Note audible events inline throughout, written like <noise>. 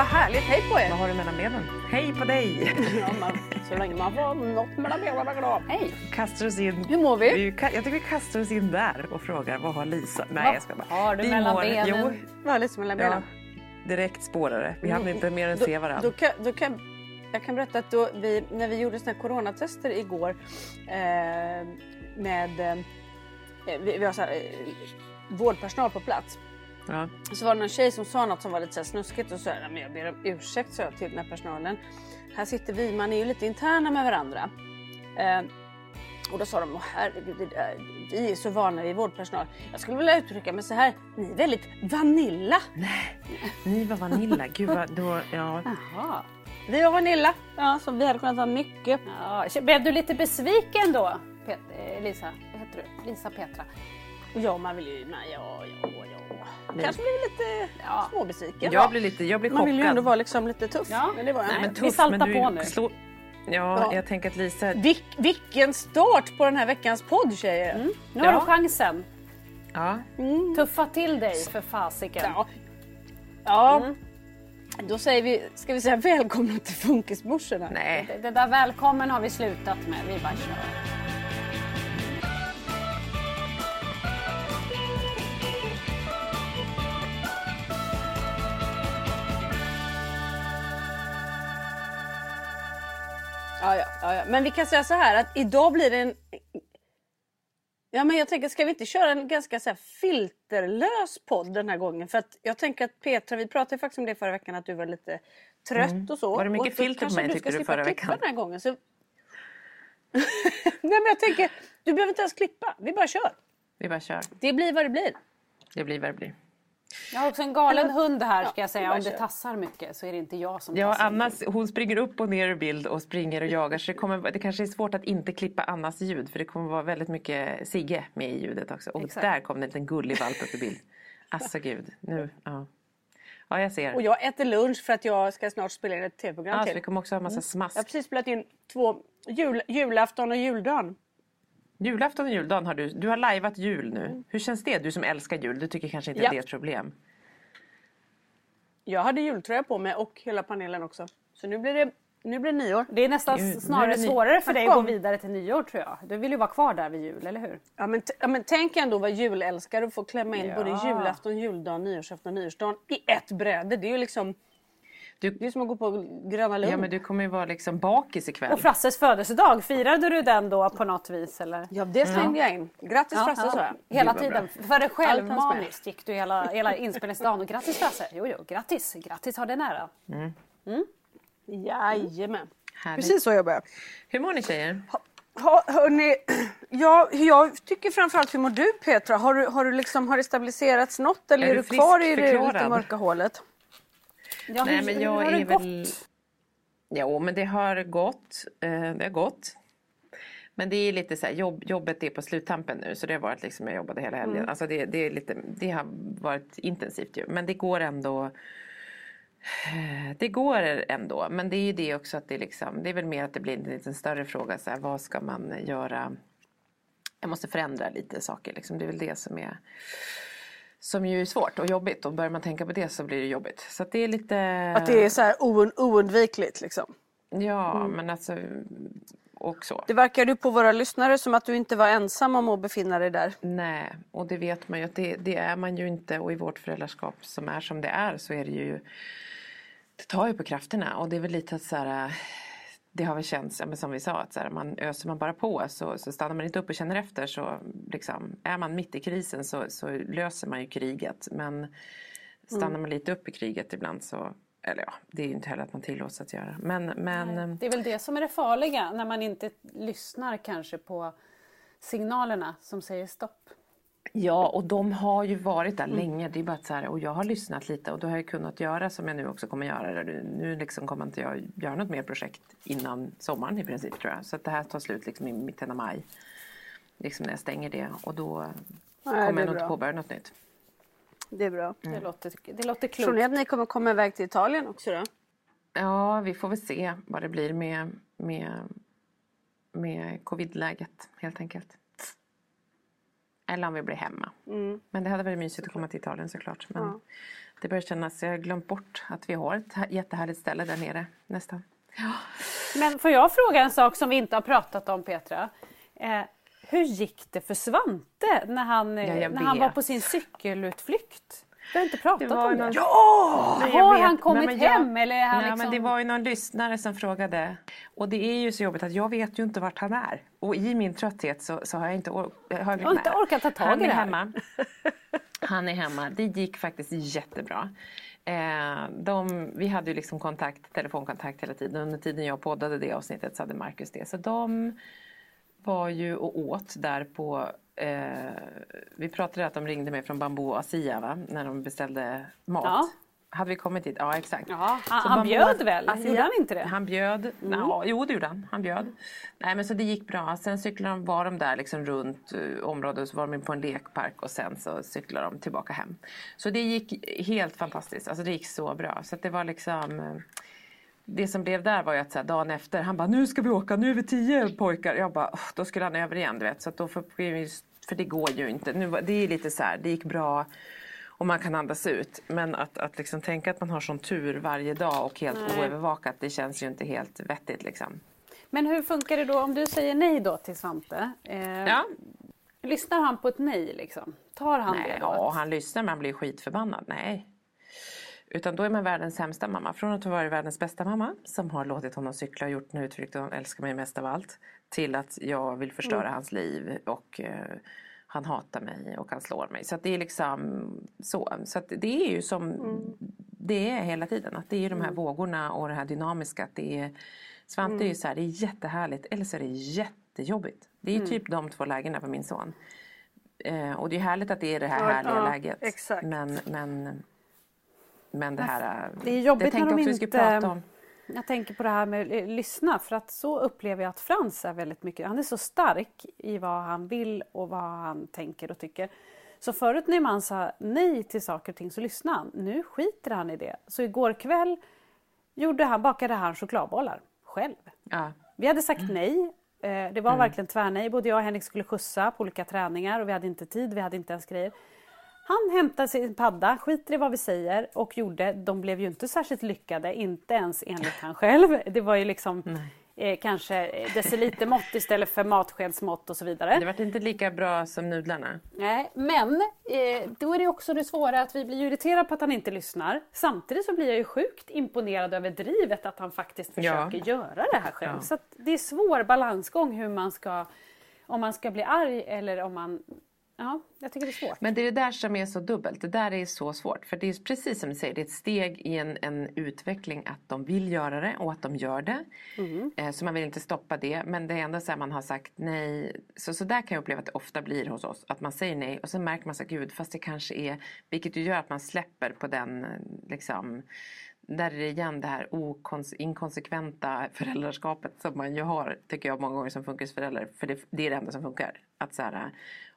Vad härligt, hej på er! Vad har du mellan benen? Hej på dig! Ja, man, så länge man får något mellan benen är glad. Hej! Kastar oss in. Hur mår vi? Vi Jag tycker vi kastar oss in där och frågar vad har Lisa? Nej Vad jag ska bara. har du Vi mellan mår- benen? Jo, Vad har Lisa mellan ja, benen? direkt spårare. Vi hann inte mer än se varandra. Då kan, då kan, jag kan berätta att då vi, när vi gjorde såna coronatester igår eh, med eh, vi, vi har så här, eh, vårdpersonal på plats. Ja. Så var det någon tjej som sa något som var lite så här snuskigt och så jag, men jag ber om ursäkt sa jag till den här personalen. Här sitter vi, man är ju lite interna med varandra. Eh, och då sa de, åh herregud, vi är så vana vid vårdpersonal. Jag skulle vilja uttrycka mig så här, ni är väldigt vanilla. Ni var Vanilla. Gud vad, då, ja. Jaha. Vi var Vanilla, ja, så vi hade kunnat vara mycket. Ja, blev du lite besviken då, Pet- eh, Lisa? Vad heter du? Lisa Petra? Ja, man vill ju, nej, ja, ja, ja. Kanske blir lite ja. småbesviken. Jag blir lite, jag blir man vill ju ändå vara liksom lite tuff. Ja. Men det var jag Nej, men Vi tuff, saltar men du på nu. Slå... Ja, Ja. jag tänker att Lisa... Vil, vilken start på den här veckans podd tjejer! Nu Ja. har du chansen. Ja, Tuffa till dig för fasiken. Ja. ja. Då säger vi, ska vi säga välkomna till Funkismorsorna? nej. Det, det där välkommen har vi slutat med. Vi bara kör. Ja, ja, ja. Men vi kan säga så här att idag blir det en... Ja, men jag tänker, ska vi inte köra en ganska så filterlös podd den här gången? För att jag tänker att Petra, vi pratade faktiskt om det förra veckan, att du var lite trött och så. Mm. Var det mycket och filter på mig, du tyckte du, förra veckan? den här gången. Så... <laughs> Nej, men jag tänker, du behöver inte ens klippa. Vi bara kör. Vi bara kör. Det blir vad det blir. Det blir vad det blir. Jag har också en galen hund här ska jag Ja, säga. Om det tassar mycket så är det inte jag som Ja, tassar. Anna hon springer upp och ner ur bild och springer och jagar. Så det, kommer, det kanske är svårt att inte klippa Annas ljud. För det kommer vara väldigt mycket Sigge med i ljudet också. Och Exakt. där kom det en liten gullig valp upp i bild. Alltså gud, nu, ja. Ja, jag ser. Och jag äter lunch för att jag ska snart spela in ett tv-program Ja, så till. vi kommer också ha massa smask. Jag har precis spelat in två, jul, julafton och juldagen. Julafton och juldagen har du. Du har lajvat jul nu. Hur känns det? Du som älskar jul. Du tycker kanske inte Ja. det är ett problem. Jag hade jultröja på mig och hela panelen också. Så nu blir det, nu blir det nyår. Det är nästan Gud, är snarare ny- svårare för dig att gå <laughs> vidare till nyår tror jag. Du vill ju vara kvar där vid jul, eller hur? Ja men, ja, men tänk ändå vad julälskare och få klämma in Ja. både julafton, juldagen, nyårsafton, nyårsdagen i ett bräde. Det är ju liksom Du- det är som att gå på Gröna Lund. Ja, men du kommer ju vara liksom bakis ikväll. Och Frasses födelsedag, firade du den då på något vis eller? Ja det slängde jag in. Grattis Frasse sa jag. Hela tiden. För dig själv maniskt gick du hela, hela inspelningsdagen och grattis Frasse. Jo, jo, grattis, grattis har det nära. Jajamän. Härligt. Precis så jobbar jag. Hur mår ni tjejer? Ha, hörni, <clears throat> ja, jag tycker framförallt, hur mår du Petra? Har, du, har, du liksom, har det stabiliserats något eller Är är, du du kvar i det lite mörka hålet? Ja, Nej hur, men hur jag har det är gått? väl... Jo men det har gått. Eh, det har gått. Men det är lite så här, jobb, jobbet är på sluttampen nu så det har varit liksom, jag jobbade hela helgen. Alltså det, det, är lite, det har varit intensivt ju. Men det går ändå. Det går ändå. Men det är ju det också att det liksom, det är väl mer att det blir en lite större fråga. Så här, vad ska man göra? Jag måste förändra lite saker liksom. Det är väl det som är som ju är svårt och jobbigt och börjar man tänka på det så blir det jobbigt. Så det är lite... Att det är så här ound, oundvikligt liksom. Ja, men alltså och så. Det verkar ju på våra lyssnare som att du inte var ensam om att befinna dig där. Nej, och det vet man ju att det, det är man ju inte och i vårt föräldraskap som är som det är så är det ju det tar ju på krafterna och det är väl lite att så här det har väl känts, ja, men som vi sa, att så här, man, öser man bara på så, så stannar man inte upp och känner efter så liksom, är man mitt i krisen så, så löser man ju kriget. Men stannar man lite upp i kriget ibland så, eller ja, det är ju inte heller att man tillåts att göra. Men, men Det är väl det som är det farliga när man inte lyssnar kanske på signalerna som säger stopp. Ja, och de har ju varit där länge. Det är bara så här, och jag har lyssnat lite och då har jag kunnat göra som jag nu också kommer göra. Nu liksom kommer inte jag göra något mer projekt innan sommaren i princip tror jag. Så att det här tar slut liksom i mitten av maj. Liksom när jag stänger det och då är kommer jag nog inte påbörja något nytt. Det är bra. Det, låter, det låter Tror klokt. ni att ni kommer komma iväg till Italien också då? Ja, vi får väl se vad det blir med, med, med covidläget helt enkelt. Eller om vi blir hemma. Men det hade varit mysigt att komma till Italien såklart. Men det börjar kännas, jag har glömt bort att vi har ett här- jättehärligt ställe där nere nästan. Men får jag fråga en sak som vi inte har pratat om Petra? Eh, hur gick det för Svante när han, Ja, när han var på sin cykelutflykt? Vi har inte pratat om det. Ja! Har han kommit hem eller är han Nej, liksom... men det var ju någon lyssnare som frågade. Och det är ju så jobbigt att jag vet ju inte vart han är. Och i min trötthet så, så har jag inte, or- jag har Jag har inte orkat ta tag han i är det här. hemma. <laughs> Han är hemma. Det gick faktiskt jättebra. Eh, de, vi hade ju liksom kontakt, telefonkontakt hela tiden. Under tiden jag poddade det avsnittet så hade Marcus det. Så de var ju och åt där på eh, vi pratade att de ringde mig från Bambu och Asia va? när de beställde mat. Ja. Hade vi kommit dit? Ja exakt. Ja, han, han bjöd väl? Asia- Gjorde han inte det? Mm. Han bjöd. Ja, jo det gjorde han. Han bjöd. Nej men så det gick bra. Sen cyklade de, var de där liksom runt uh, området så var de på en lekpark och sen så cyklade de tillbaka hem. Så det gick helt fantastiskt. Alltså det gick så bra. Så det var liksom eh, det som blev där var ju att så här, dagen efter, han bara nu ska vi åka, nu är vi tio pojkar. Jag bara, "Åh, då skulle han över igen du vet. Så då vi, för det går ju inte. Nu, det är lite så här, det gick bra och man kan andas ut. Men att, att liksom tänka att man har sån tur varje dag och helt oövervakat, det känns ju inte helt vettigt liksom. Men hur funkar det då om du säger nej då till Svante? Eh, Ja, Lyssnar han på ett nej liksom? Tar han nej, det då? ja, han lyssnar men han blir skitförbannad. Nej. Utan då är man världens sämsta mamma. Från att ha varit världens bästa mamma som har låtit honom cykla och gjort en utflykt och han älskar mig mest av allt. Till att jag vill förstöra hans liv och eh, han hatar mig och han slår mig. Så det är liksom så. Så det är ju som det är hela tiden. Att det är de här vågorna och det här dynamiska. Att det är, Svante är ju så här, det är jättehärligt eller så är det jättejobbigt. Det är ju typ de två lägena på min son. Eh, och det är härligt att det är det här Ja, härliga ja, läget. exakt. Men, men, men det här... eh, Det är jobbigt tänkte när de också vi inte- prata om. Jag tänker på det här med att lyssna för att så upplever jag att Frans är väldigt mycket. Han är så stark i vad han vill och vad han tänker och tycker. Så förut när man sa nej till saker och ting så lyssnade han. Nu skiter han i det. Så igår kväll gjorde han, bakade han chokladbollar själv. Ja. Vi hade sagt Mm. nej. Eh, Det var verkligen tvärnej. Både jag och Henrik skulle skjutsa på olika träningar och vi hade inte tid, vi hade inte ens grejer. Han hämtade sin padda, skiter i vad vi säger och gjorde. De blev ju inte särskilt lyckade, inte ens enligt han själv. Det var ju liksom eh, kanske decilitermått istället för matskedsmått och så vidare. Det var inte lika bra som nudlarna. Nej, men eh, då är det också det svåra att vi blir irriterade på att han inte lyssnar. Samtidigt så blir jag ju sjukt imponerad över drivet att han faktiskt Ja. försöker göra det här själv. Ja. Så det är svår balansgång hur man ska, om man ska bli arg eller om man Ja, jag tycker det är svårt. Men det är det där som är så dubbelt. Det där är så svårt. För det är precis som du säger, det är ett steg i en, en utveckling att de vill göra det och att de gör det. Mm. Eh, så man vill inte stoppa det. Men det är ändå så här man har sagt nej. Så, så där kan jag uppleva att det ofta blir hos oss. Att man säger nej och sen märker man så gud fast det kanske är. Vilket ju gör att man släpper på den liksom där är det igen det här inkonsekventa föräldraskapet som man ju har, tycker jag många gånger som funkisförälder. För det, det är det enda som funkar. Att så här,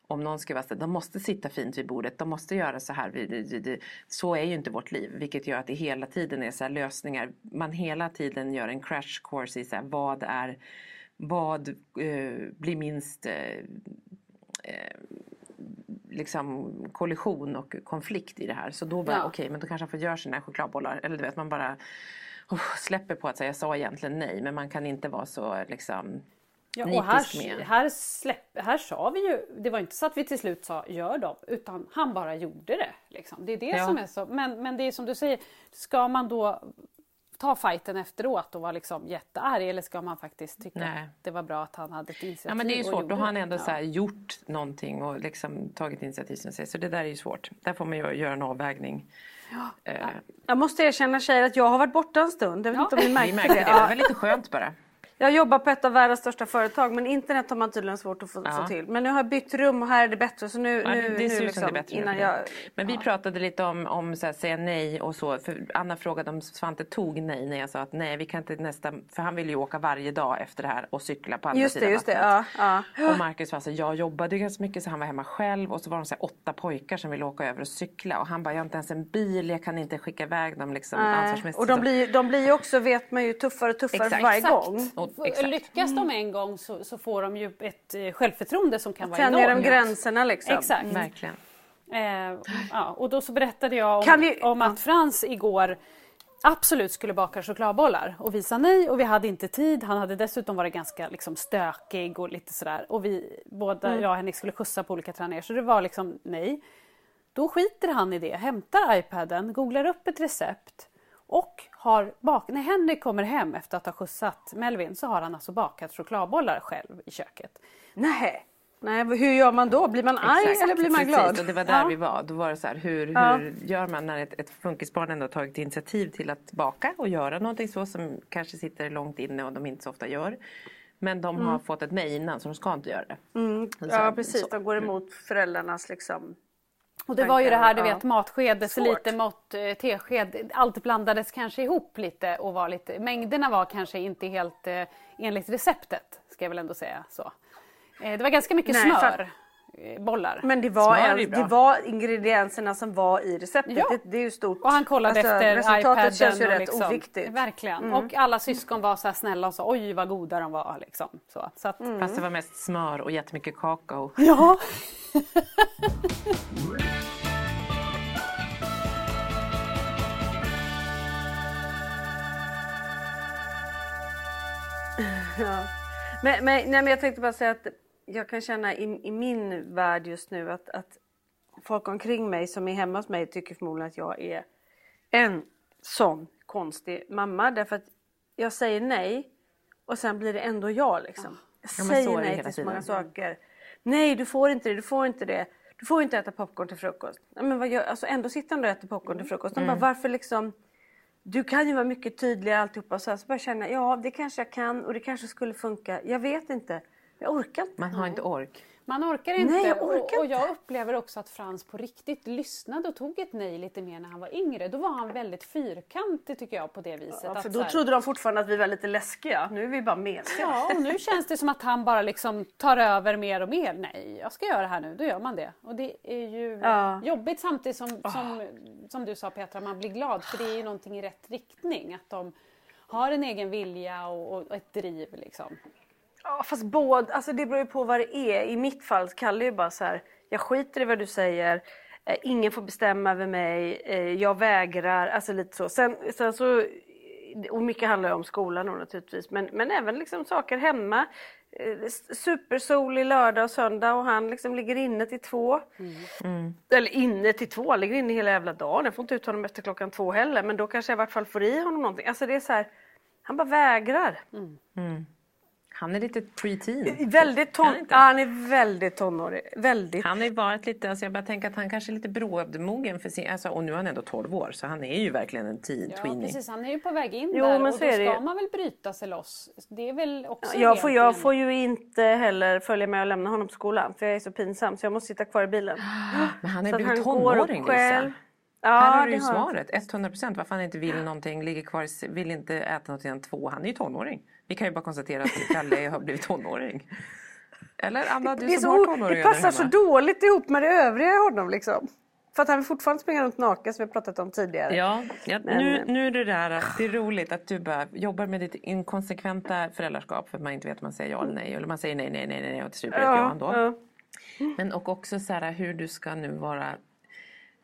om någon ska vara så, de måste sitta fint vid bordet, de måste göra så här. Så är ju inte vårt liv, vilket gör att det hela tiden är så lösningar. Man hela tiden gör en crash course i så här, vad är, vad eh, blir minst eh, eh, liksom kollision och konflikt i det här. Så då bara, Ja. okej, men då kanske han får göra sina chokladbollar. Eller du vet, man bara oh, släpper på att säga, jag sa egentligen nej. Men man kan inte vara så liksom Ja, och här, här, släpp, här sa vi ju, det var inte så att vi till slut sa gör dem, utan han bara gjorde det. Liksom. Det är det Ja. som är så, men, men det är som du säger, ska man då ta fighten efteråt och vara liksom jättearg eller ska man faktiskt tycka Nej. att det var bra att han hade ett initiativ? Ja men det är ju svårt, då har han ändå Ja. så här gjort någonting och liksom tagit initiativ som säger. Så det där är ju svårt. Där får man ju göra en avvägning. Eh, Jag måste erkänna tjejer att jag har varit borta en stund. Jag vet Ja. inte om ni <laughs> märkte det. det, det Ja. var lite skönt bara. Jag jobbar på ett av världens största företag men internet har man tydligen svårt att få, Ja. få till. Men nu har jag bytt rum och här är det bättre så nu, Ja, nu, det nu ser som liksom, det bättre nu innan för jag... Men vi pratade lite om, om så här, säga nej och så. För Anna frågade om Svante tog nej när jag sa att nej vi kan inte nästa. För han vill ju åka varje dag efter det här och cykla på andra Just det, sidan just det. vattnet. Ja, ja. Och Marcus var så jag jobbade ganska mycket så han var hemma själv och så var de så här, åtta pojkar som ville åka över och cykla och han bara, jag har inte ens en bil, jag kan inte skicka iväg dem liksom ansvarsmässigt. Och de blir, de blir ju också, vet man ju, tuffare och tuffare för Exakt. varje Exakt. gång. Och, exakt. Lyckas de en gång så, så får de ju ett eh, självförtroende som kan vara Tänjer de enormt. gränserna liksom. Exakt. Verkligen. Eh, ja, och då så berättade jag om, vi- om att Frans igår absolut skulle baka chokladbollar och vi sa nej och vi hade inte tid. Han hade dessutom varit ganska liksom, stökig och lite sådär och vi båda, Mm. jag och Henrik skulle skjutsa på olika träningar så det var liksom nej. Då skiter han i det, hämtar iPaden, googlar upp ett recept och har bak... När Henrik kommer hem efter att ha skjutsat Melvin så har han alltså bakat chokladbollar själv i köket. Nej. Nej, hur gör man då? Blir man arg Exakt, eller blir man precis. glad? Och det var där Ja. vi var. Då var det så här, hur, Ja. hur gör man när ett, ett funkisbarn ändå har tagit initiativ till att baka och göra någonting så som kanske sitter långt inne och de inte så ofta gör. Men de har fått ett nej innan så de ska inte göra det. Mm. Ja precis, så. de går emot föräldrarnas liksom... Och det var ju det här, du vet matsked, deciliter Svårt. mått, eh, tesked. Allt blandades kanske ihop lite och var lite, mängderna var kanske inte helt eh, enligt receptet, ska jag väl ändå säga så. Eh, det var ganska mycket Nej, smör, bollar. Men det var, en, det var ingredienserna som var i receptet. Ja. Det, det är ju stort. Och han kollade Alltså, efter Resultatet iPaden. känns ju och rätt liksom, oviktigt. Verkligen. Och alla syskon var så här snälla och sa oj vad goda de var. Liksom. Så, så att, Fast det var mest smör och jättemycket kakao. <laughs> Ja. Ja. Men, men, nej, men jag tänkte bara säga att jag kan känna i, i min värld just nu att, att folk omkring mig som är hemma hos mig tycker förmodligen att jag är en sån konstig mamma. Därför att jag säger nej och sen blir det ändå jag liksom. Jag Ja, säger nej till så många tiden. saker. Nej, du får inte det, du får inte det. Du får inte äta popcorn till frukost. Men vad gör, alltså ändå sitter han och äter popcorn till frukost. De bara, varför liksom du kan ju vara mycket tydligare alltihopa. Så, här, så bara känna, ja det kanske jag kan och det kanske skulle funka. Jag vet inte. Jag orkar inte. Man har inte ork. Man orkar inte. Nej, jag orkar och, och jag upplever också att Frans på riktigt lyssnade och tog ett nej lite mer när han var yngre. Då var han väldigt fyrkantig tycker jag på det viset. Ja, för då här- trodde de fortfarande att vi var lite läskiga. Nu är vi bara mesiga. Ja, och nu känns det som att han bara liksom tar över mer och mer. Nej, jag ska göra det här nu. Då gör man det. Och det är ju Ja. jobbigt samtidigt som, som, som du sa Petra, man blir glad. För det är ju någonting i rätt riktning. Att de har en egen vilja och, och ett driv liksom. Ja, fast både, alltså det beror ju på vad det är. I mitt fall är ju bara så här, jag skiter i vad du säger. Eh, ingen får bestämma över mig. Eh, jag vägrar. Alltså lite så. Sen, sen så och mycket handlar ju om skolan då naturligtvis. Men, men även liksom saker hemma. Eh, supersolig lördag och söndag och han liksom ligger inne till två. Eller inne till två, han ligger inne hela jävla dagen. Jag får inte ut honom efter klockan två heller. Men då kanske jag i vart fall får i honom någonting. Alltså det är så här, han bara vägrar. Han är lite preteen. Väldigt ton... Är han han är väldigt tonårig. Väldigt. Han har ju varit lite, alltså jag bara tänker att han kanske är lite brådmogen för sin, alltså, och nu är han ändå 12 år så han är ju verkligen en teen, Ja, tweenie. precis. Han är ju på väg in Jo, där men och så då ska ju. man väl bryta sig loss. Det är väl också Jag får, jag får ju inte heller följa med och lämna honom på skolan för jag är så pinsam så jag måste sitta kvar i bilen. <gasps> Men han är Så att blivit han går tonåring själv. Lisa. Ja, Här har du ju svaret, 100 procent. Varför han inte vill någonting, ligger kvar, vill inte äta något innan två. Han är ju tonåring. Vi kan ju bara konstatera att Kalle har blivit tonåring. Eller Anna, du Det, som har tonåringar det passar så dåligt ihop med det övriga i honom liksom. För att han vill fortfarande springa runt naken som vi pratat om tidigare. Ja, ja Men- nu, nu är det där, det är roligt att du bara jobbar med ditt inkonsekventa föräldraskap för att man inte vet om man säger ja eller nej. Eller man säger nej, nej, nej, nej, och till slut blir det ett ja ändå. ja. Men och också så här hur du ska nu vara,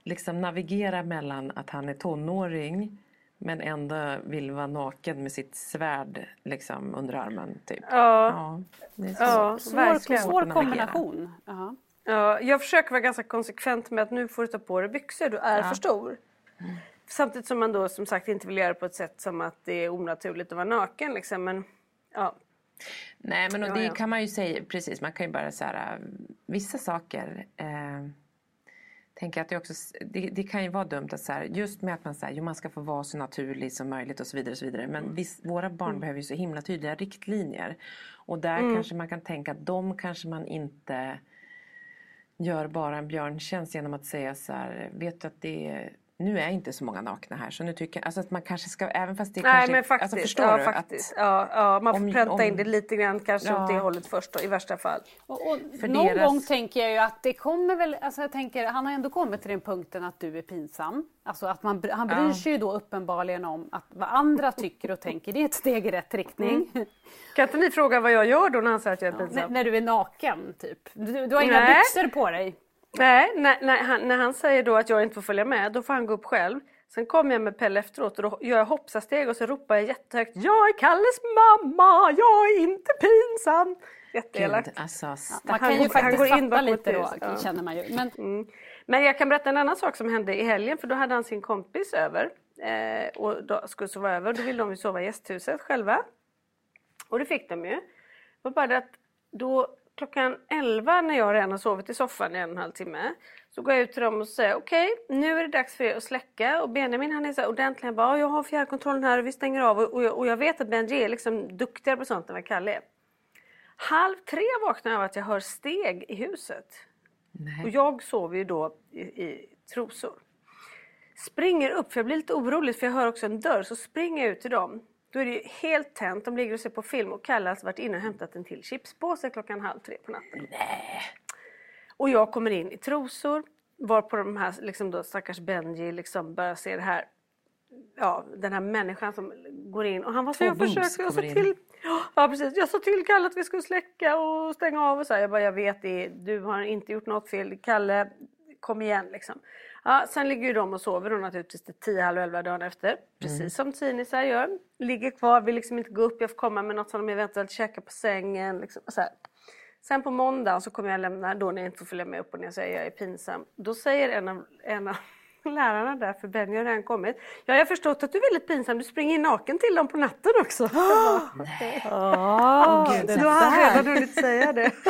liksom navigera mellan att han är tonåring men ändå vill vara naken med sitt svärd liksom under armen typ. Ja. Ja, det är så. Ja, Svår, verkligen. svår kombination. Ja. Ja, jag försöker vara ganska konsekvent med att nu får du ta på dig byxor, du är för stor. Samtidigt som man då som sagt inte vill göra på ett sätt som att det är onaturligt att vara naken. Liksom. Men, ja. Nej men och Ja, det ja. kan man ju säga, precis man kan ju bara säga vissa saker eh, tänker att det också, det, det kan ju vara dumt att så här, just med att man säger jo man ska få vara så naturlig som möjligt och så vidare och så vidare. Men viss, våra barn behöver ju så himla tydliga riktlinjer. Och där kanske man kan tänka att de kanske man inte gör bara en björntjänst genom att säga så här, vet du att det är nu är inte så många nakna här så nu tycker jag, alltså att man kanske ska, även fast det Nej kanske, men faktiskt. alltså förstår ja, du? faktiskt. Att, Ja, ja, man får om- pränta om- in det lite grann kanske Ja. åt det hållet först då, i värsta fall. Och, och För någon deras- gång tänker jag ju att det kommer väl, alltså jag tänker, han har ändå kommit till den punkten att du är pinsam. Alltså att man, han bryr Ja. sig ju då uppenbarligen om att vad andra tycker och tänker, det är ett steg i rätt riktning. Kan inte ni fråga vad jag gör då när han säger att jag är När, pinsam? när du är naken typ. Du, du har inga Nej. byxor på dig. Nej, nej, nej han, när han säger då att jag inte får följa med, då får han gå upp själv. Sen kommer jag med Pelle efteråt och då gör jag hoppsasteg och så ropar jag jättehögt Jag är Kalles mamma, jag är inte pinsam. Jätteelakt. Gud, alltså, Man Han kan ju han faktiskt går in fatta lite då, ja. känner man ju. Men Men jag kan berätta en annan sak som hände i helgen för då hade han sin kompis över eh, och då skulle sova över. Då ville de ju sova i gästhuset själva. Och det fick de ju. Det var bara det att då klockan 11 när jag redan har sovit i soffan i en och en halv timme så går jag ut till dem och säger okej nu är det dags för er att släcka och Benjamin han är så ordentlig. Han bara "Ja, jag har fjärrkontrollen här och vi stänger av och, och, jag, och jag vet att Benji är liksom duktigare på sånt än vad Kalle är. Halv tre vaknar jag av att jag hör steg i huset. nej. Och jag sover ju då i, i trosor. Springer upp, för jag blir lite orolig för jag hör också en dörr. Så springer jag ut till dem. Då är det ju helt tänt, de ligger och ser på film och Kalle har varit inne och hämtat en till chipspåse klockan halv tre på natten. Och jag kommer in i trosor, var på de här liksom då, stackars Benji liksom börjar se det här ja, den här människan som går in och han var så jag försökte, jag sa till Ja precis, jag sa till Kalle att vi skulle släcka och stänga av och så här. Jag bara, jag vet det, du har inte gjort något fel. Kalle, kom igen liksom. Ja, sen ligger ju de och sover då naturligtvis till 10, halv 11 dagen efter. Precis Mm. som tidnisar gör. Ligger kvar, vill liksom inte gå upp, jag får komma med något som de eventuellt käkar på sängen. Liksom, och så här. Sen på måndag så kommer jag lämna, då när jag inte får följa med upp och ner och säger jag är pinsam. Då säger en av, en av <laughs> lärarna där, för Benny har redan kommit. Ja, jag har förstått att du är väldigt pinsam, du springer in naken till dem på natten också. <gasps> Bara, "Okej." Åh, Gud, då har redan hunnit säga det. <laughs>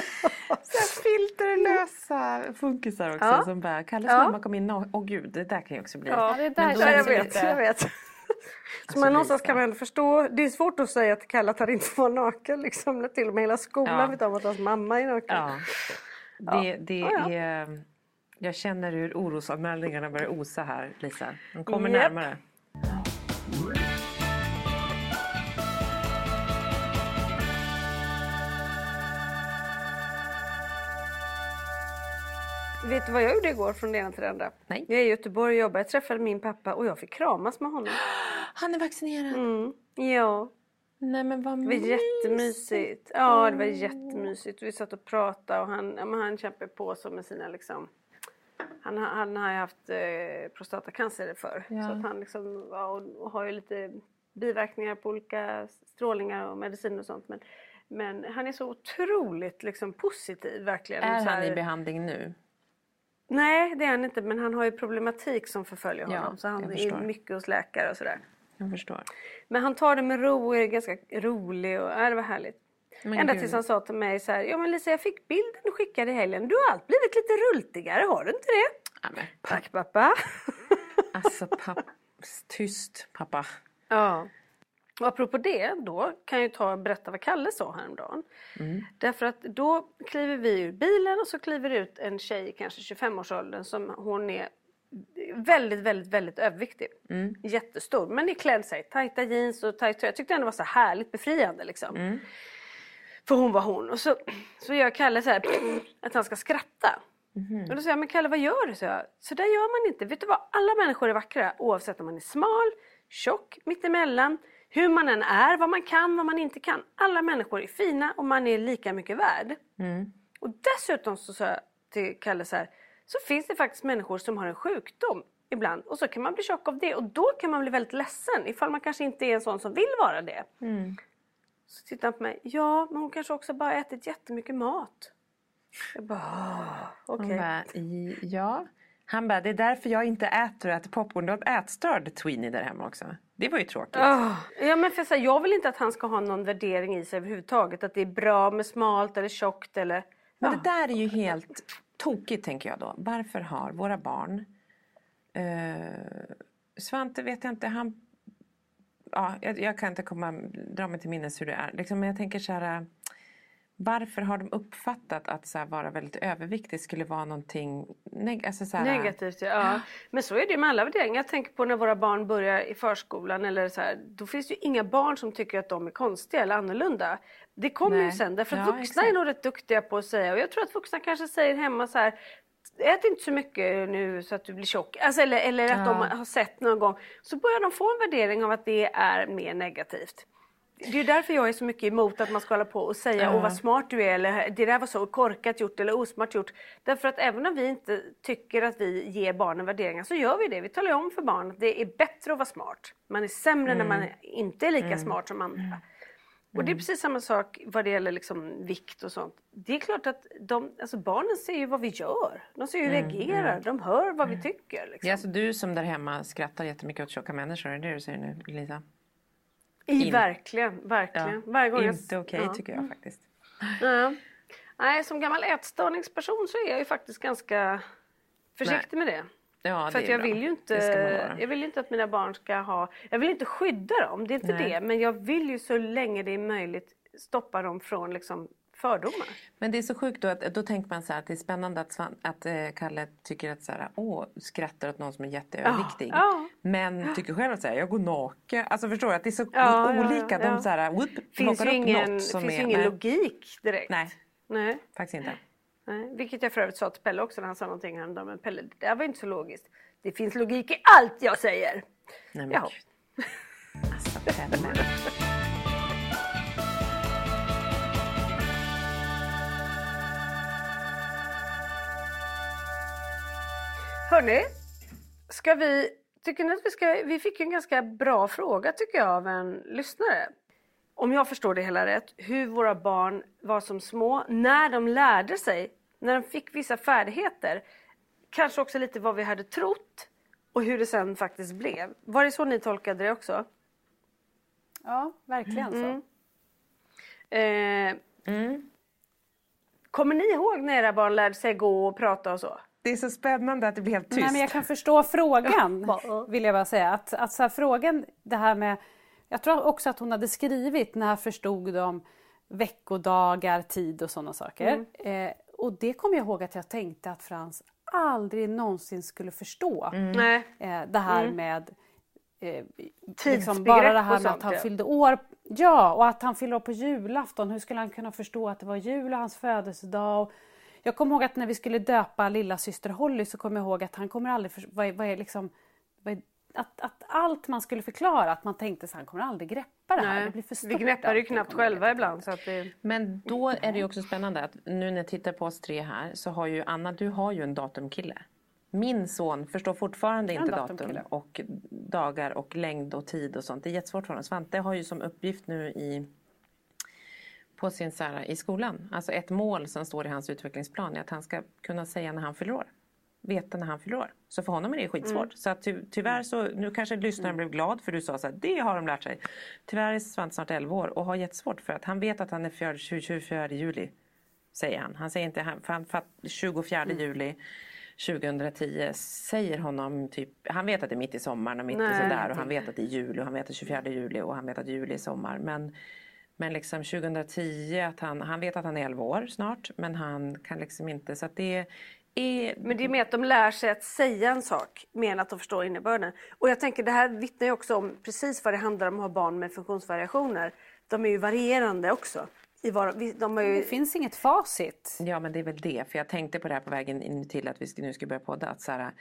Så filterlösa funkisar också Ja. som bara Kalles Ja. mamma kom in och åh gud det där kan ju också bli. Ja, det där Ja, jag vet, lite- jag vet. <laughs> Så Alltså, men någonstans kan man ändå förstå, det är svårt att säga till Kalle att han inte får vara naken liksom, när till och med hela skolan Ja. vet om att hans mamma är naken. Ja. Det, det Ja, ja. är jag känner hur orosanmälningarna börjar osa här Lisa. De kommer Japp. närmare. Vet du vad jag gjorde igår från det ena till det andra? Nej. Jag är i Göteborg och jobbar, jag träffade min pappa och jag fick kramas med honom. <gasps> Han är vaccinerad. Mm. Ja, Nej men vad det var jättemysigt. Ja, det var jättemysigt. Vi satt och pratade och han, ja, han kämpar på så med sina liksom han, har- han har ju haft eh, prostatacancer förr. Ja. Så att han liksom, ja, och, och har ju lite biverkningar på olika strålningar och mediciner och sånt. Men, men han är så otroligt liksom, positiv verkligen. Är så han här- i behandling nu? Nej det är han inte men han har ju problematik som förföljer Ja, honom. så han är mycket hos läkare och sådär. Jag förstår. Men han tar det med ro och är ganska rolig och ja, det var härligt. Men Ända gud. tills han sa till mig så här, ja men Lisa jag fick bilden du skickade i helgen. Du har allt blivit lite rultigare, har du inte det? Ja, men, Tack pappa. <laughs> alltså pappa, tyst pappa. Ja. Och apropå det, då kan jag ta och berätta vad Kalle sa häromdagen. Mm. Därför att då kliver vi ur bilen och så kliver ut en tjej, kanske 25-årsåldern, som hon är väldigt, väldigt, väldigt överviktig. Mm. Jättestor. Men i klädd sig, tajta jeans och tajt Jag tyckte ändå det var så härligt befriande liksom. Mm. För hon var hon. Och så, så gör Kalle så här, <clears throat> att han ska skratta. Mm. Och då säger jag, men Kalle vad gör du? Så, jag, så där gör man inte. Vet du vad? Alla människor är vackra oavsett om man är smal, tjock, mittemellan. Hur man än är, vad man kan, vad man inte kan. Alla människor är fina och man är lika mycket värd. Mm. Och dessutom så sa jag till Kalle så här, så finns det faktiskt människor som har en sjukdom ibland och så kan man bli tjock av det och då kan man bli väldigt ledsen ifall man kanske inte är en sån som vill vara det. Mm. Så tittar han på mig. Ja, men hon kanske också bara ätit jättemycket mat. Jag bara, ah, okej. Okay. Ja. Han bara, det är därför jag inte äter och äter popcorn. Du har ätstörd Tweenie där hemma också. Det var ju tråkigt. Oh. Ja men för så här, jag vill inte att han ska ha någon värdering i sig överhuvudtaget. Att det är bra med smalt eller tjockt eller... Men det där är ju helt tokigt tänker jag då. Varför har våra barn... Eh, Svante vet jag inte, han... Ja, jag, jag, kan inte komma, dra mig till minnes hur det är. Liksom, men jag tänker så här... Varför har de uppfattat att så vara väldigt överviktig skulle vara någonting neg alltså, så här... negativt? Ja. ja. Men så är det med alla värderingar. Jag tänker på när våra barn börjar i förskolan. Eller så här, då finns det ju inga barn som tycker att de är konstiga eller annorlunda. Det kommer ju sen. Därför att ja, vuxna exakt. är nog rätt duktiga på att säga. Och jag tror att vuxna kanske säger hemma så här. Ät inte så mycket nu så att du blir tjock. Alltså, eller eller att ja. de har sett någon gång. Så börjar de få en värdering av att det är mer negativt. Det är därför jag är så mycket emot att man ska hålla på och säga mm. åh vad smart du är eller det där var så korkat gjort eller osmart gjort. Därför att även om vi inte tycker att vi ger barnen värderingar så gör vi det. Vi talar om för barn att det är bättre att vara smart. Man är sämre mm. när man inte är lika mm. smart som andra. Mm. Och det är precis samma sak vad det gäller liksom vikt och sånt. Det är klart att de, alltså barnen ser ju vad vi gör. De ser hur vi mm, reagerar. Mm. De hör vad vi mm. tycker. Liksom. Ja, alltså du som där hemma skrattar jättemycket åt tjocka människor. Är det det du säger nu, Lisa? I, In... Verkligen, verkligen. Ja. Varje gång Inte okej okay, ja. tycker jag faktiskt. Ja. Nej, som gammal ätstörningsperson så är jag ju faktiskt ganska försiktig Nej. med det. Ja, För att jag vill ju inte, jag vill inte att mina barn ska ha, jag vill inte skydda dem, det är inte Nej. det. Men jag vill ju så länge det är möjligt stoppa dem från liksom fördomar. Men det är så sjukt då att då tänker man så här att det är spännande att, Svan, att eh, Kalle tycker att så här, åh, skrattar åt någon som är jätteöverviktig. Ja, men ja. tycker själv att så här, jag går naken. Alltså förstår du att det är så ja, olika. De så här, whoop, finns ju ingen, finns är, ingen nej. logik direkt. Nej, nej. faktiskt inte. Nej. Vilket jag för övrigt sa till Pelle också när han sa någonting häromdagen. Men Pelle, det där var inte så logiskt. Det finns logik i allt jag säger. Nej men ja. Alltså Pelle. Hörni, ska vi, tycker ni att vi ska, vi fick en ganska bra fråga tycker jag av en lyssnare. Om jag förstår det hela rätt, hur våra barn var som små när de lärde sig, när de fick vissa färdigheter. Kanske också lite vad vi hade trott och hur det sen faktiskt blev. Var det så ni tolkade det också? Ja, verkligen så. Mm. Eh, mm. Kommer ni ihåg när era barn lärde sig gå och prata och så? Det är så spännande att det blir helt tyst. Nej, men jag kan förstå frågan, <laughs> vill jag bara säga. Att, att så här, frågan, det här med... Jag tror också att hon hade skrivit när förstod de veckodagar, tid och sådana saker. Mm. Eh, och det kommer jag ihåg att jag tänkte att Frans aldrig någonsin skulle förstå. Mm. Eh, det här mm. med eh, liksom bara det här med att han fyllde år. Ja, och att han fyllde år på julafton. Hur skulle han kunna förstå att det var jul och hans födelsedag? Och jag kommer ihåg att när vi skulle döpa lilla syster Holly så kommer jag ihåg att han kommer aldrig... För, vad, är, vad är liksom, vad är, att, att allt man skulle förklara, att man tänkte att han kommer aldrig greppa det här. Nej, det blir för stort. Vi greppar ju knappt själva ibland. Så att det... Men då är det ju också spännande att nu när jag tittar på oss tre här så har ju Anna, du har ju en datumkille. Min son förstår fortfarande inte datum och dagar och längd och tid och sånt. Det är jättesvårt för honom. Svante har ju som uppgift nu i på sin, så här, i skolan. Alltså ett mål som står i hans utvecklingsplan är att han ska kunna säga när han fyller år. veta när han fyller år. Så för honom är det skitsvårt. Mm. Så att ty, tyvärr så, nu kanske lyssnaren blev glad för du sa så här, det har de lärt sig. Tyvärr är Svante snart 11 år och har jättesvårt för att han vet att han är 4, 24 juli. Säger han. Han säger inte, han- för han, för att 24 Mm. juli 2010 säger honom typ, han vet att det är mitt i sommaren och mitt i Nej, sådär och han vet att det är juli och han vet att det är 24 juli och han vet att juli är sommar. Men, men liksom 2010, att han, han vet att han är 11 år snart men han kan liksom inte, så att det är... Men det är mer att de lär sig att säga en sak mer än att de förstår innebörden. Och jag tänker det här vittnar ju också om precis vad det handlar om att ha barn med funktionsvariationer. De är ju varierande också. I var, vi- de ju, Det finns inget facit. Ja men det är väl det, för jag tänkte på det här på vägen in till att vi ska- nu ska börja podda. Att så här,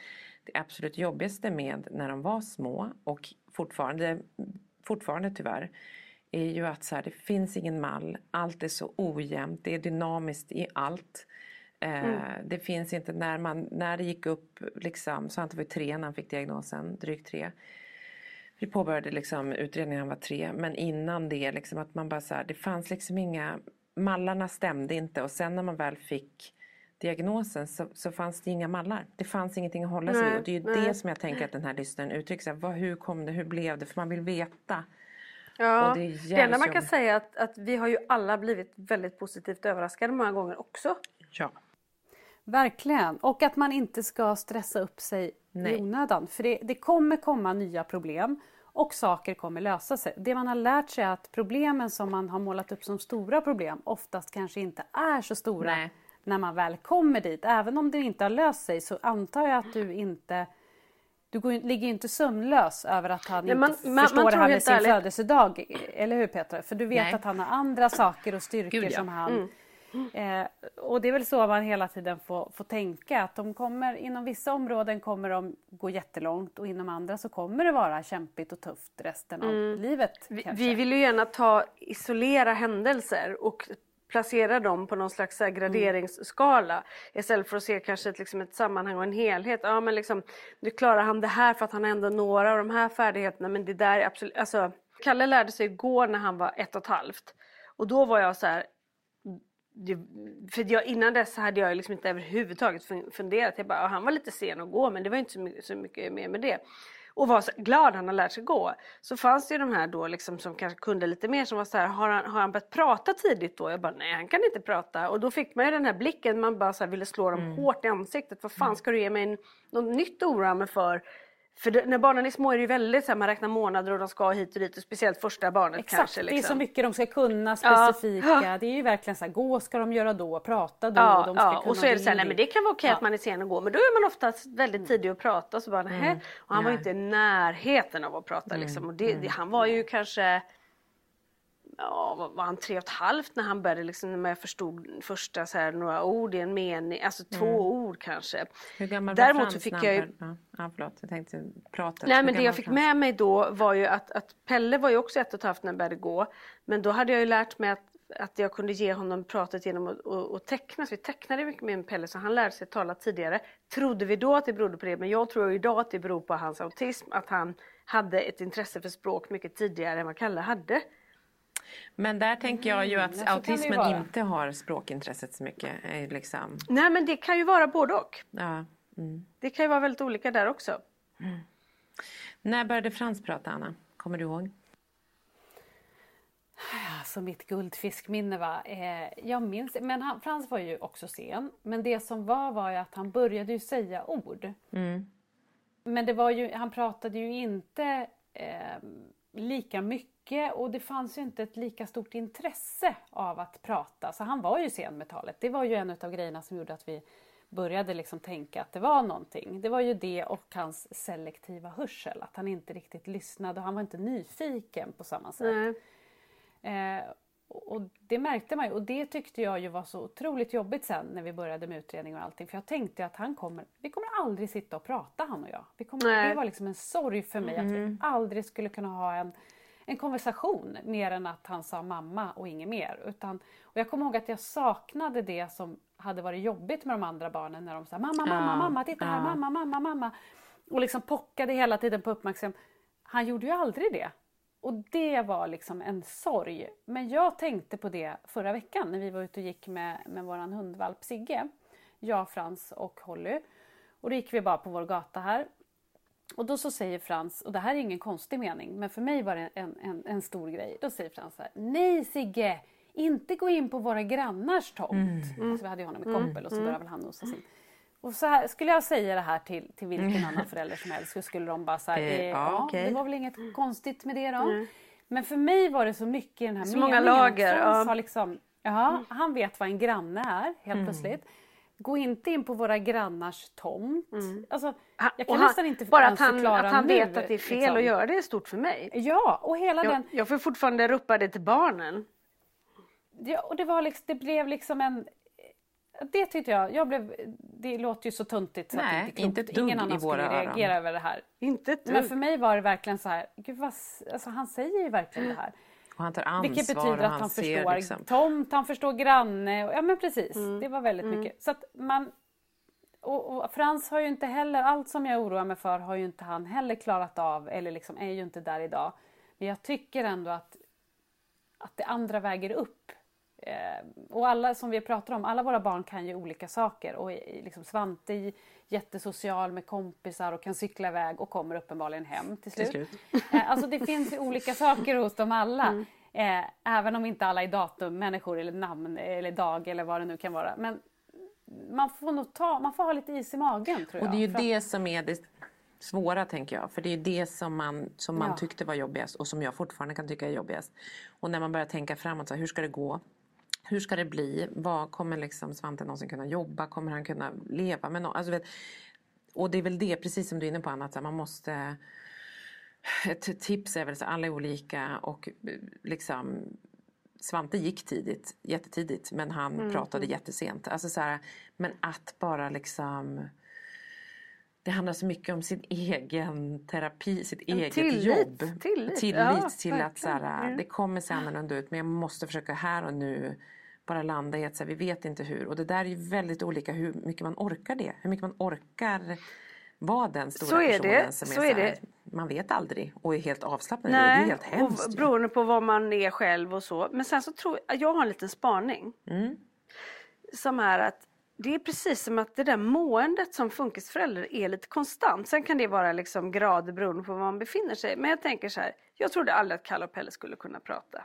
det absolut jobbigaste med när de var små och fortfarande, fortfarande tyvärr är ju att så här, det finns ingen mall, allt är så ojämnt, det är dynamiskt i allt. Eh, Det finns inte när, man, när det gick upp, liksom, Svante var ju tre när han fick diagnosen, drygt tre. Vi påbörjade liksom utredningen han var tre men innan det liksom att man bara så här, det fanns liksom inga, mallarna stämde inte och sen när man väl fick diagnosen så, så fanns det inga mallar. Det fanns ingenting att hålla sig i och det är ju nej. det som jag tänker att den här lyssnaren uttrycker. Så här, vad, hur kom det, hur blev det? För man vill veta. Ja, och det är det, enda man kan säga är att, att vi har ju alla blivit väldigt positivt överraskade många gånger också. Ja. Verkligen. Och att man inte ska stressa upp sig Nej. i onödan. För det, det kommer komma nya problem och saker kommer lösa sig. Det man har lärt sig är att problemen som man har målat upp som stora problem oftast kanske inte är så stora Nej. när man väl kommer dit. Även om det inte har löst sig så antar jag att du inte du går, ligger inte sömnlös över att han Nej, inte man- man- förstår man det här med sin ärligt- födelsedag. Eller hur Petra? För du vet Nej. att han har andra saker och styrkor Gud, ja. som han Mm. Eh, och det är väl så man hela tiden får, får tänka att de kommer, inom vissa områden kommer de gå jättelångt och inom andra så kommer det vara kämpigt och tufft resten av livet. Vi, vi vill ju gärna ta, isolera händelser och placera dem på någon slags här graderingsskala istället för att se kanske ett, liksom ett sammanhang och en helhet. Ja men liksom, nu klarar han det här för att han har ändå några av de här färdigheterna men det där är absolut, alltså Kalle lärde sig igår när han var ett och ett halvt och då var jag så här för jag, innan dess hade jag liksom inte överhuvudtaget fun- funderat. Jag bara, han var lite sen att gå men det var inte så mycket, så mycket mer med det. Och var så glad han har lärt sig gå. Så fanns det ju de här då liksom som kanske kunde lite mer som var så här, har han, har han börjat prata tidigt då? Jag bara, nej han kan inte prata. Och då fick man ju den här blicken, man bara så här ville slå dem hårt i ansiktet. Vad fan ska du ge mig en, något nytt att oroa mig för? För det, när barnen är små är det ju väldigt så här, man räknar månader och de ska hit och dit och speciellt första barnet Exakt, kanske. det är Liksom. så mycket de ska kunna Ja. specifika. Det är ju verkligen så här, gå ska de göra då, prata då. Ja, de ska ja. kunna och så är det så här, nej men det kan vara okej Ja. att man är sen att gå men då är man oftast väldigt tidig att prata och så bara nähä. Och han var ju inte i närheten av att prata liksom. Och det, det, han var ju kanske Ja, var han tre och ett halvt när han började liksom, när jag förstod första så här, några ord i en mening, alltså två ord kanske. Hur gammal Däremot var Frans fick jag ju- Ja, förlåt, jag tänkte pratet. Nej Hur men det jag fick Frans? med mig då var ju att, att Pelle var ju också ett och ett halvt när han började gå. Men då hade jag ju lärt mig att, att jag kunde ge honom pratet genom att, att, att teckna. Så vi tecknade mycket med Pelle så han lärde sig tala tidigare. Trodde vi då att det berodde på det men jag tror idag att det beror på hans autism. Att han hade ett intresse för språk mycket tidigare än vad Kalle hade. Men där tänker jag ju Mm, att ju autismen inte har språkintresset så mycket. Är ju liksom, Nej men det kan ju vara både och. ja, mm. Det kan ju vara väldigt olika där också. När började Frans prata, Anna? Kommer du ihåg? Alltså mitt guldfiskminne va. Eh, jag minns, men han, Frans var ju också sen. Men det som var var ju att han började ju säga ord. Men det var ju, han pratade ju inte eh, lika mycket och det fanns ju inte ett lika stort intresse av att prata. Så han var ju sen med talet. Det var ju en av grejerna som gjorde att vi började liksom tänka att det var någonting. Det var ju det och hans selektiva hörsel. Att han inte riktigt lyssnade och han var inte nyfiken på samma sätt. Nej. Eh, och det märkte man ju och det tyckte jag ju var så otroligt jobbigt sen när vi började med utredning och allting. För jag tänkte att han kommer, vi kommer aldrig sitta och prata han och jag. Vi kommer, det var liksom en sorg för mig att vi aldrig skulle kunna ha en, en konversation mer än att han sa mamma och inget mer. Utan, och jag kommer ihåg att jag saknade det som hade varit jobbigt med de andra barnen när de sa mamma, mamma, mamma, titta här, mamma, mamma, mamma. Och liksom pockade hela tiden på uppmärksamhet. Han gjorde ju aldrig det. Och det var liksom en sorg. Men jag tänkte på det förra veckan när vi var ute och gick med, med våran hundvalp Sigge. Jag, Frans och Holly. Och då gick vi bara på vår gata här. Och då så säger Frans, och det här är ingen konstig mening, men för mig var det en, en, en stor grej. Då säger Frans så här, nej Sigge, inte gå in på våra grannars tomt. Mm. Alltså, vi hade ju honom i koppel och så började väl han nosa sin. Och så här, skulle jag säga det här till, till vilken annan förälder som helst så skulle de bara säga, eh, ja, okay. det var väl inget konstigt med det då. Mm. Men för mig var det så mycket i den här så meningen. många lager. Ja. Liksom, ja, mm. Han vet vad en granne är helt mm. plötsligt. Gå inte in på våra grannars tomt. Mm. Alltså, jag kan nästan inte Bara att han, att han vet att det är fel liksom. att göra det är stort för mig. Ja, och hela jag, den... Jag får fortfarande ropa det till barnen. Ja, och det, var liksom, det blev liksom en... Det tyckte jag, jag blev, det låter ju så tuntigt så Nej, att det inte ett Ingen annan skulle reagera över det här. Inte ett Men för mig var det verkligen så här, gud vad, alltså han säger ju verkligen det här. Och han tar ansvar Vilket betyder att han, han förstår liksom... tomt, han förstår granne. Och, ja men precis, mm. det var väldigt mm. mycket. Så man, och, och, Frans har ju inte heller, allt som jag oroar mig för har ju inte han heller klarat av eller liksom är ju inte där idag. Men jag tycker ändå att, att det andra väger upp. Eh, och alla som vi pratar om, alla våra barn kan ju olika saker och liksom Svante är jättesocial med kompisar och kan cykla iväg och kommer uppenbarligen hem till slut. Till slut. Eh, alltså det finns ju olika saker hos dem alla. Mm. Eh, även om inte alla är datummänniskor eller namn eller dag eller vad det nu kan vara. Men man får nog ta, man får ha lite is i magen tror jag. Och det är ju det som är det svåra tänker jag. För det är det som man, som man ja. tyckte var jobbigast och som jag fortfarande kan tycka är jobbigast. Och när man börjar tänka framåt, så här, hur ska det gå? Hur ska det bli? Vad kommer liksom Svante någonsin kunna jobba? Kommer han kunna leva med någon? Alltså, vet, och det är väl det, precis som du är inne på Anna, att man måste ett tips är väl att alla är olika och liksom Svante gick tidigt, jättetidigt men han mm. pratade jättesent. Alltså så här, men att bara liksom det handlar så mycket om sin egen terapi, sitt en eget tillit, jobb. Tillit, tillit ja, till att så här, det kommer se annorlunda ut men jag måste försöka här och nu bara landa i att så här, vi vet inte hur. Och det där är ju väldigt olika hur mycket man orkar det. Hur mycket man orkar vara den stora så är personen det. som är så, är så här, man vet aldrig och är helt avslappnad. Nej, det är helt hemskt. Och beroende på vad man är själv och så. Men sen så tror jag, jag har en liten spaning. Mm. Som är att det är precis som att det där måendet som funkisförälder är lite konstant. Sen kan det vara liksom grader beroende på var man befinner sig. Men jag tänker så här, jag trodde aldrig att Kalle och Pelle skulle kunna prata.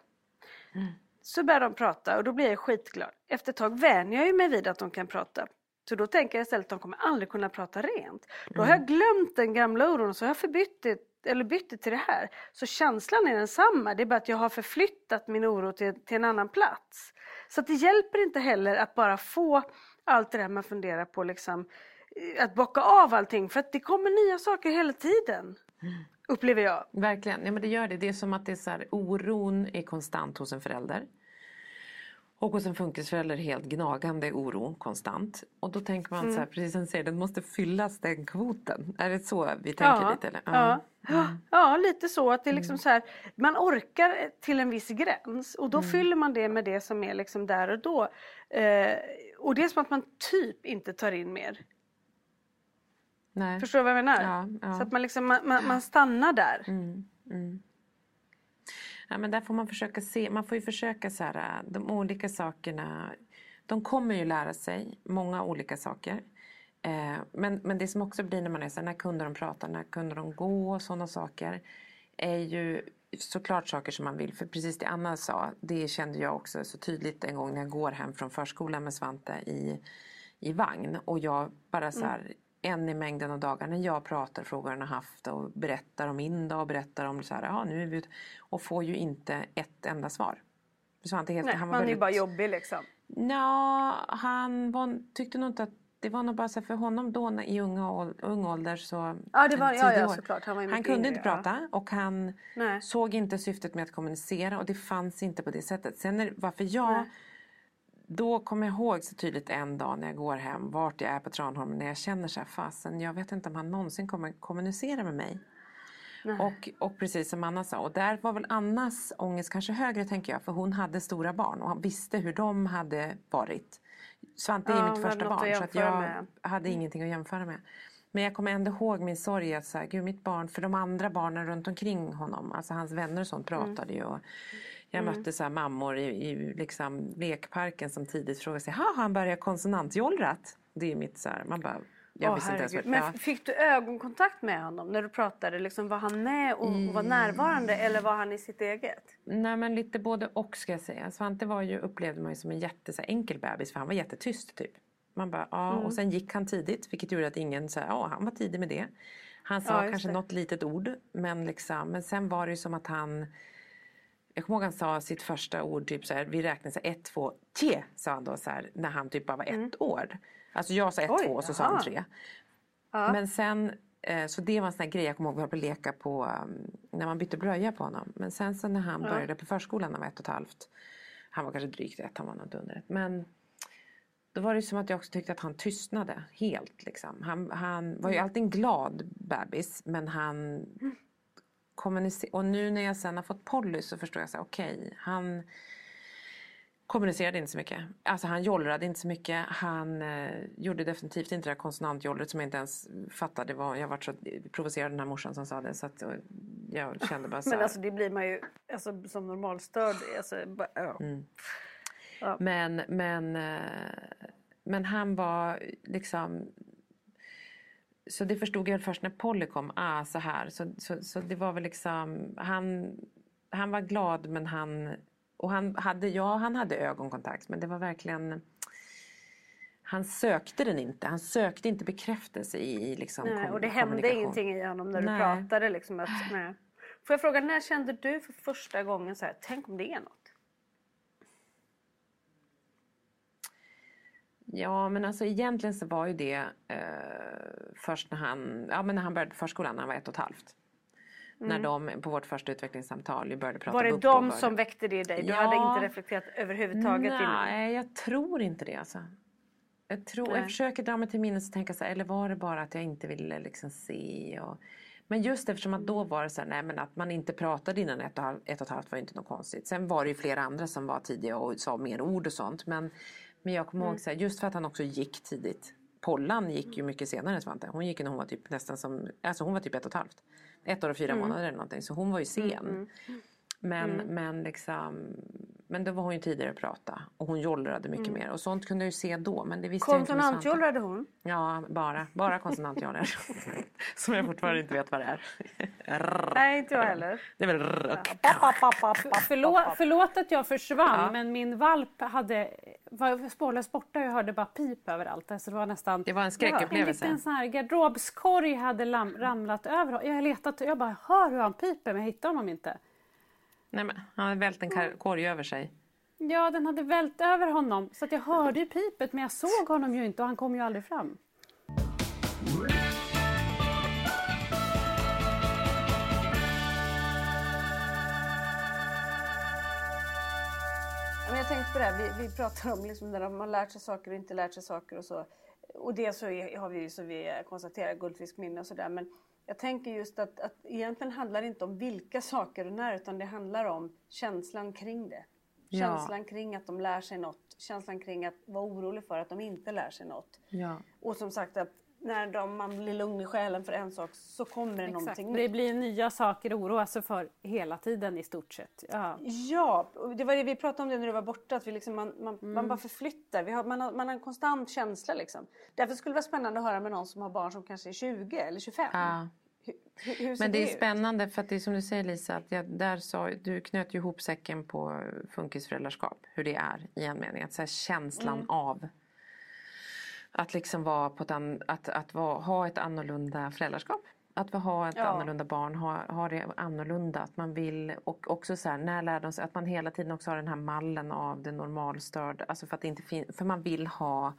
Mm. Så börjar de prata och då blir jag skitglad. Efter ett tag vänjer jag mig vid att de kan prata. Så då tänker jag istället att de kommer aldrig kunna prata rent. Då har jag mm. glömt den gamla oron och så har jag förbytt det, eller bytt det till det här. Så känslan är densamma, det är bara att jag har förflyttat min oro till, till en annan plats. Så det hjälper inte heller att bara få allt det där man funderar på, liksom, eh, att bocka av allting för att det kommer nya saker hela tiden. Mm. Upplever jag. Verkligen, ja, men det gör det. Det är som att det är så här, oron är konstant hos en förälder. Och hos en funkisförälder helt gnagande oro konstant. Och då tänker man mm. så här, precis som du säger, den måste fyllas den kvoten. Är det så vi tänker ja, lite? Eller? Ja. Ja. Mm. ja, lite så att det är liksom mm. så här, man orkar till en viss gräns och då mm. fyller man det med det som är liksom där och då. Eh, och det är som att man typ inte tar in mer. Nej. Förstår du vad jag menar? Ja, ja. Så att man, liksom, man, man, man stannar där. Mm, mm. Ja, men där får man försöka se, man får ju försöka så här, de olika sakerna. De kommer ju lära sig många olika saker. Eh, men, men det som också blir när man är så här, när kunde de prata, när kunde de gå och sådana saker. Är ju såklart saker som man vill. För precis det Anna sa, det kände jag också så tydligt en gång när jag går hem från förskolan med Svante i, i vagn. Och jag bara så här, mm en i mängden av dagar när jag pratar frågor han har haft och berättar om min dag och berättar om så här, ja nu är vi ute och får ju inte ett enda svar. Han, helt, Nej, han var man väldigt... är ju bara jobbig liksom. Ja, han var, tyckte nog inte att det var nog bara så för honom då i unga, ung ålder så... Ja, det var, ja, ja såklart. Han, var han kunde inte prata och han Nej. såg inte syftet med att kommunicera och det fanns inte på det sättet. Sen är, varför jag Nej då kommer jag ihåg så tydligt en dag när jag går hem vart jag är på Tranholm när jag känner så här fasen jag vet inte om han någonsin kommer kommunicera med mig. Och, och precis som Anna sa, och där var väl Annas ångest kanske högre tänker jag för hon hade stora barn och han visste hur de hade varit. Svante är ja, mitt första barn så att jag med. hade mm. ingenting att jämföra med. Men jag kommer ändå ihåg min sorg att så här, gud mitt barn, för de andra barnen runt omkring honom, alltså hans vänner och sånt pratade mm. ju. Och, jag mm. mötte så mammor i, i liksom lekparken som tidigt frågade sig, har han börjat konsonantjollrat? Det är mitt så här, man bara Jag Åh, visste inte ens vad- Men fick du ögonkontakt med honom när du pratade? Liksom, var han med och, och var närvarande eller var han i sitt eget? Nej men lite både och ska jag säga. Svante var ju, upplevde man ju som en jätte, så här, enkel bebis för han var jättetyst typ. Man bara, ja. Mm. Och sen gick han tidigt vilket gjorde att ingen sa, ja han var tidig med det. Han sa Ja, kanske det. något litet ord men liksom, men sen var det ju som att han jag kommer ihåg han sa sitt första ord, typ så här, vi räknade så här, ett, två, tre sa han då så här, när han typ bara var ett år. Alltså jag sa ett, Mm. Oj, två och så sa han jaha. tre. Men sen, eh, så det var en sån grej jag kommer ihåg vi höll på att leka på um, när man bytte blöja på honom. Men sen så när han började på förskolan när han var ett och ett halvt. Han var kanske drygt ett, han var inte under ett. Men då var det som att jag också tyckte att han tystnade helt. Liksom. Han, han var ju alltid en glad bebis men han kommunicerade. Och nu när jag sen har fått Polly så förstår jag så okej, han kommunicerade inte så mycket. Alltså han jollrade inte så mycket. Han eh, gjorde definitivt inte det där konsonantjollret som jag inte ens fattade. Vad, jag var så provocerad den här morsan som sa det. Så att, eh, jag kände bara så Men här, alltså det blir man ju alltså, som normalstörd. Alltså, bara, ja. Mm. Men, men, eh, men han var liksom... Så det förstod jag först när Polly kom. Ah, så här. Så, så, så det var väl liksom... Han, han var glad men han... Och han hade, ja, han hade ögonkontakt men det var verkligen... Han sökte den inte. Han sökte inte bekräftelse i, i liksom Nej, och det hände ingenting i honom när du Nej. pratade. Liksom, att, nej. Får jag fråga, när kände du för första gången så här, tänk om det är något? Ja men alltså egentligen så var ju det eh, först när han, ja, men när han började förskolan när han var ett och ett halvt. När de på vårt första utvecklingssamtal började prata Var det de började- som väckte det i dig? Du Ja. hade inte reflekterat överhuvudtaget innan? Nej, jag tror inte det alltså. Jag, tror, Nej. jag försöker dra mig till minnes och tänka så här, eller var det bara att jag inte ville liksom se? Och, men just eftersom att då var det så här, nej men att man inte pratade innan ett och, halv- ett och ett halvt var ju inte något konstigt. Sen var det ju flera andra som var tidiga och sa mer ord och sånt. Men, men jag kommer ihåg så här, just för att han också gick tidigt. Pollan gick ju mycket senare Svante. Hon gick när hon var typ nästan som, alltså hon var typ ett och ett halvt. Ett år och fyra månader eller någonting. Så hon var ju sen. Men, men, liksom, men då var hon ju tidigare att prata och hon jollrade mycket mer och sånt kunde jag ju se då men det visste. Konsonantjollrade hon? Ja, bara, bara konsonantjoller. <laughs> Som jag fortfarande inte vet vad det är. <laughs> Nej, inte jag heller. Det är väl och Förlåt, förlåt att jag försvann Ja. men min valp hade, var spårlöst borta och jag hörde bara pip överallt. Alltså det var nästan... Det var en skräckupplevelse. En liten sån här garderobskorg hade lam, ramlat över. Jag har letat jag bara hör hur han piper men jag hittar honom inte. Nej, men, han hade vält en kar- korg över sig. Ja, den hade vält över honom så att jag hörde ju pipet men jag såg honom ju inte och han kom ju aldrig fram. Men jag tänkte på det här, vi, vi pratar om liksom när man lärt sig saker och inte lärt sig saker och så. Och det så är, har vi ju så vi konstaterar guldfiskminne och sådär. Men jag tänker just att, att egentligen handlar det inte om vilka saker och när utan det handlar om känslan kring det. Ja. Känslan kring att de lär sig något. Känslan kring att vara orolig för att de inte lär sig något. Ja. Och som sagt att när de, man blir lugn i själen för en sak så kommer det Exakt. någonting Det blir nya saker att oroa sig för hela tiden i stort sett. Ja. Ja, och det var det vi pratade om det när du var borta. Att vi liksom, man, man, Mm. man bara förflyttar. Vi har, man, har, man har en konstant känsla. Liksom. Därför skulle det vara spännande att höra med någon som har barn som kanske är 20 eller 25. Ja. Hur, hur, Men det är ut? spännande för att det är som du säger Lisa, att jag, där sa, du knöt ju ihop säcken på funkisföräldraskap. Hur det är i en mening. Att så här, känslan Mm. av att liksom vara på ett an, att, att vara, ha ett annorlunda föräldraskap. Att ha ett Ja. annorlunda barn, ha, ha det annorlunda. Att man vill, och också så här, när lär de sig, att man hela tiden också har den här mallen av det normalstörda. Alltså för att det inte fin, för man vill ha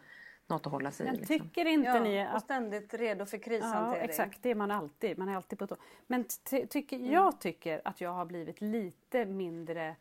något att hålla sig i. Liksom. tycker inte ja, ni Och att ständigt redo för Ja, krishantering. exakt. Det är man alltid. Man är alltid på tå. Men ty- tycker, Mm. jag tycker att jag har blivit lite mindre...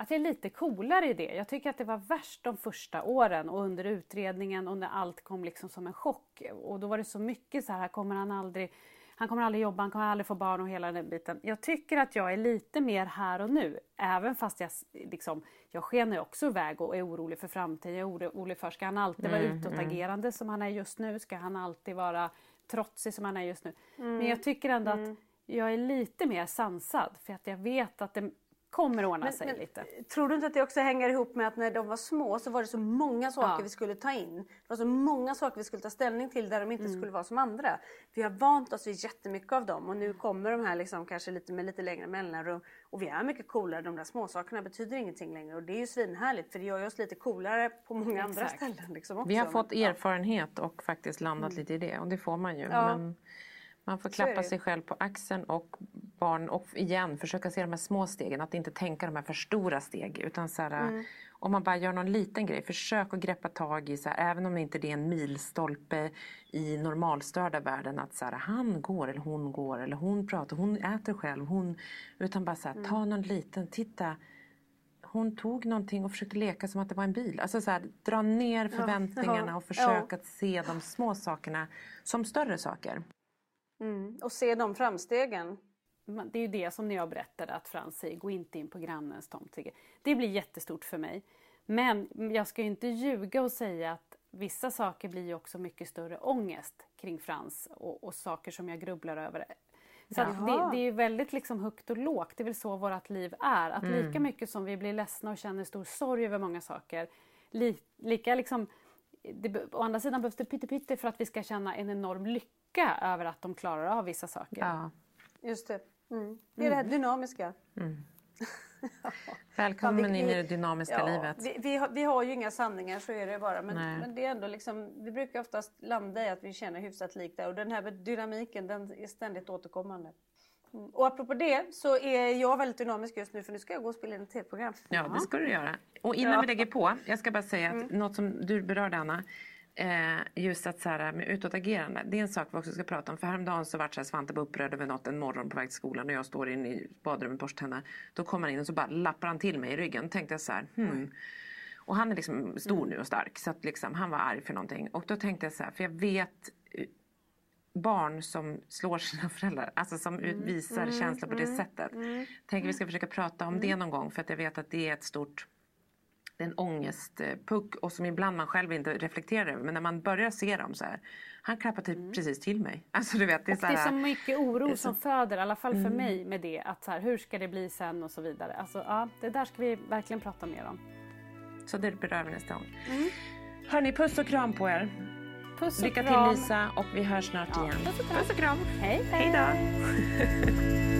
Att jag är lite coolare i det. Jag tycker att det var värst de första åren och under utredningen och när allt kom liksom som en chock. Och då var det så mycket så här, här kommer han aldrig... Han kommer aldrig jobba, han kommer aldrig få barn och hela den biten. Jag tycker att jag är lite mer här och nu. Även fast jag liksom, jag skenar ju också iväg och är orolig för framtiden. Jag är orolig för, ska han alltid vara utåtagerande som han är just nu? Ska han alltid vara trotsig som han är just nu? Men jag tycker ändå att jag är lite mer sansad. För att jag vet att det, kommer ordna Men- sig men lite. Tror du inte att det också hänger ihop med att när de var små så var det så många saker Ja. vi skulle ta in. Det var så många saker vi skulle ta ställning till där de inte Mm. skulle vara som andra. Vi har vant oss vid jättemycket av dem och nu kommer de här liksom kanske lite med lite längre mellanrum. Och vi är mycket coolare. De där småsakerna betyder ingenting längre och det är ju svinhärligt för det gör ju oss lite coolare på många andra Exakt. ställen. Liksom. Vi har fått erfarenhet och faktiskt landat lite i det och det får man ju. Mm. Ja. Men man får klappa sig själv på axeln och barn och igen försöka se de här små stegen. Att inte tänka de här för stora steg. Utan så här, Mm. om man bara gör någon liten grej, försök att greppa tag i, så här, även om inte det är en milstolpe i normalstörda världen. Att så här, han går eller hon går eller hon pratar, hon äter själv. Hon, utan bara så här, ta någon liten, titta. Hon tog någonting och försökte leka som att det var en bil. Alltså så här, dra ner förväntningarna och försök att se de små sakerna som större saker. Mm. Och se de framstegen. Det är ju det som när jag berättade att Frans säger gå inte in på grannens tomte. Det blir jättestort för mig. Men jag ska ju inte ljuga och säga att vissa saker blir ju också mycket större ångest kring Frans och, och saker som jag grubblar över. Så det, det är väldigt liksom högt och lågt. Det är väl så vårt liv är. Att lika mycket som vi blir ledsna och känner stor sorg över många saker. Li, lika liksom, det, å andra sidan behövs det pytte för att vi ska känna en enorm lycka över att de klarar av vissa saker. Ja. Just det. Mm. Det är det här dynamiska. <laughs> Välkommen Ja, vi- in i det dynamiska Ja, livet. Vi, vi, har, vi har ju inga sanningar, så är det bara. Men, men det är ändå liksom, vi brukar oftast landa i att vi känner hyfsat likt där. Och den här dynamiken den är ständigt återkommande. Mm. Och apropå det så är jag väldigt dynamisk just nu för nu ska jag gå och spela in ett tv-program. Ja, det ska du göra. Och innan Ja. Mm. vi lägger på, jag ska bara säga att något som du berörde Anna, eh, just att så här, med utåtagerande, det är en sak vi också ska prata om. För häromdagen så vart Svante upprörd över något en morgon på väg till skolan och jag står inne i badrummet och borstar tänderna. Då kommer han in och så bara lappar han till mig i ryggen. Tänkte jag så här, hmm. Och han är liksom stor nu och stark så att liksom, han var arg för någonting. Och då tänkte jag så här, för jag vet eh, barn som slår sina <laughs> föräldrar, alltså som ut- visar känslor på det sättet. Tänker vi ska försöka prata om det någon gång för att jag vet att det är ett stort det är en ångestpuck och som ibland man själv inte reflekterar över. Men när man börjar se dem så här. Han klappar typ precis till mig. <laughs> Alltså du vet, det är Och så det är här, så mycket oro är så- som föder, i alla fall för mig, med det. Att så här, hur ska det bli sen och så vidare. Alltså, ja, det där ska vi verkligen prata mer om. Så det berör vi nästa gång. Hörni, puss och kram på er. Puss och Lycka kram. till Lisa och vi hörs snart Ja, igen. puss och kram. Puss och kram. Hej, Hej då. <laughs>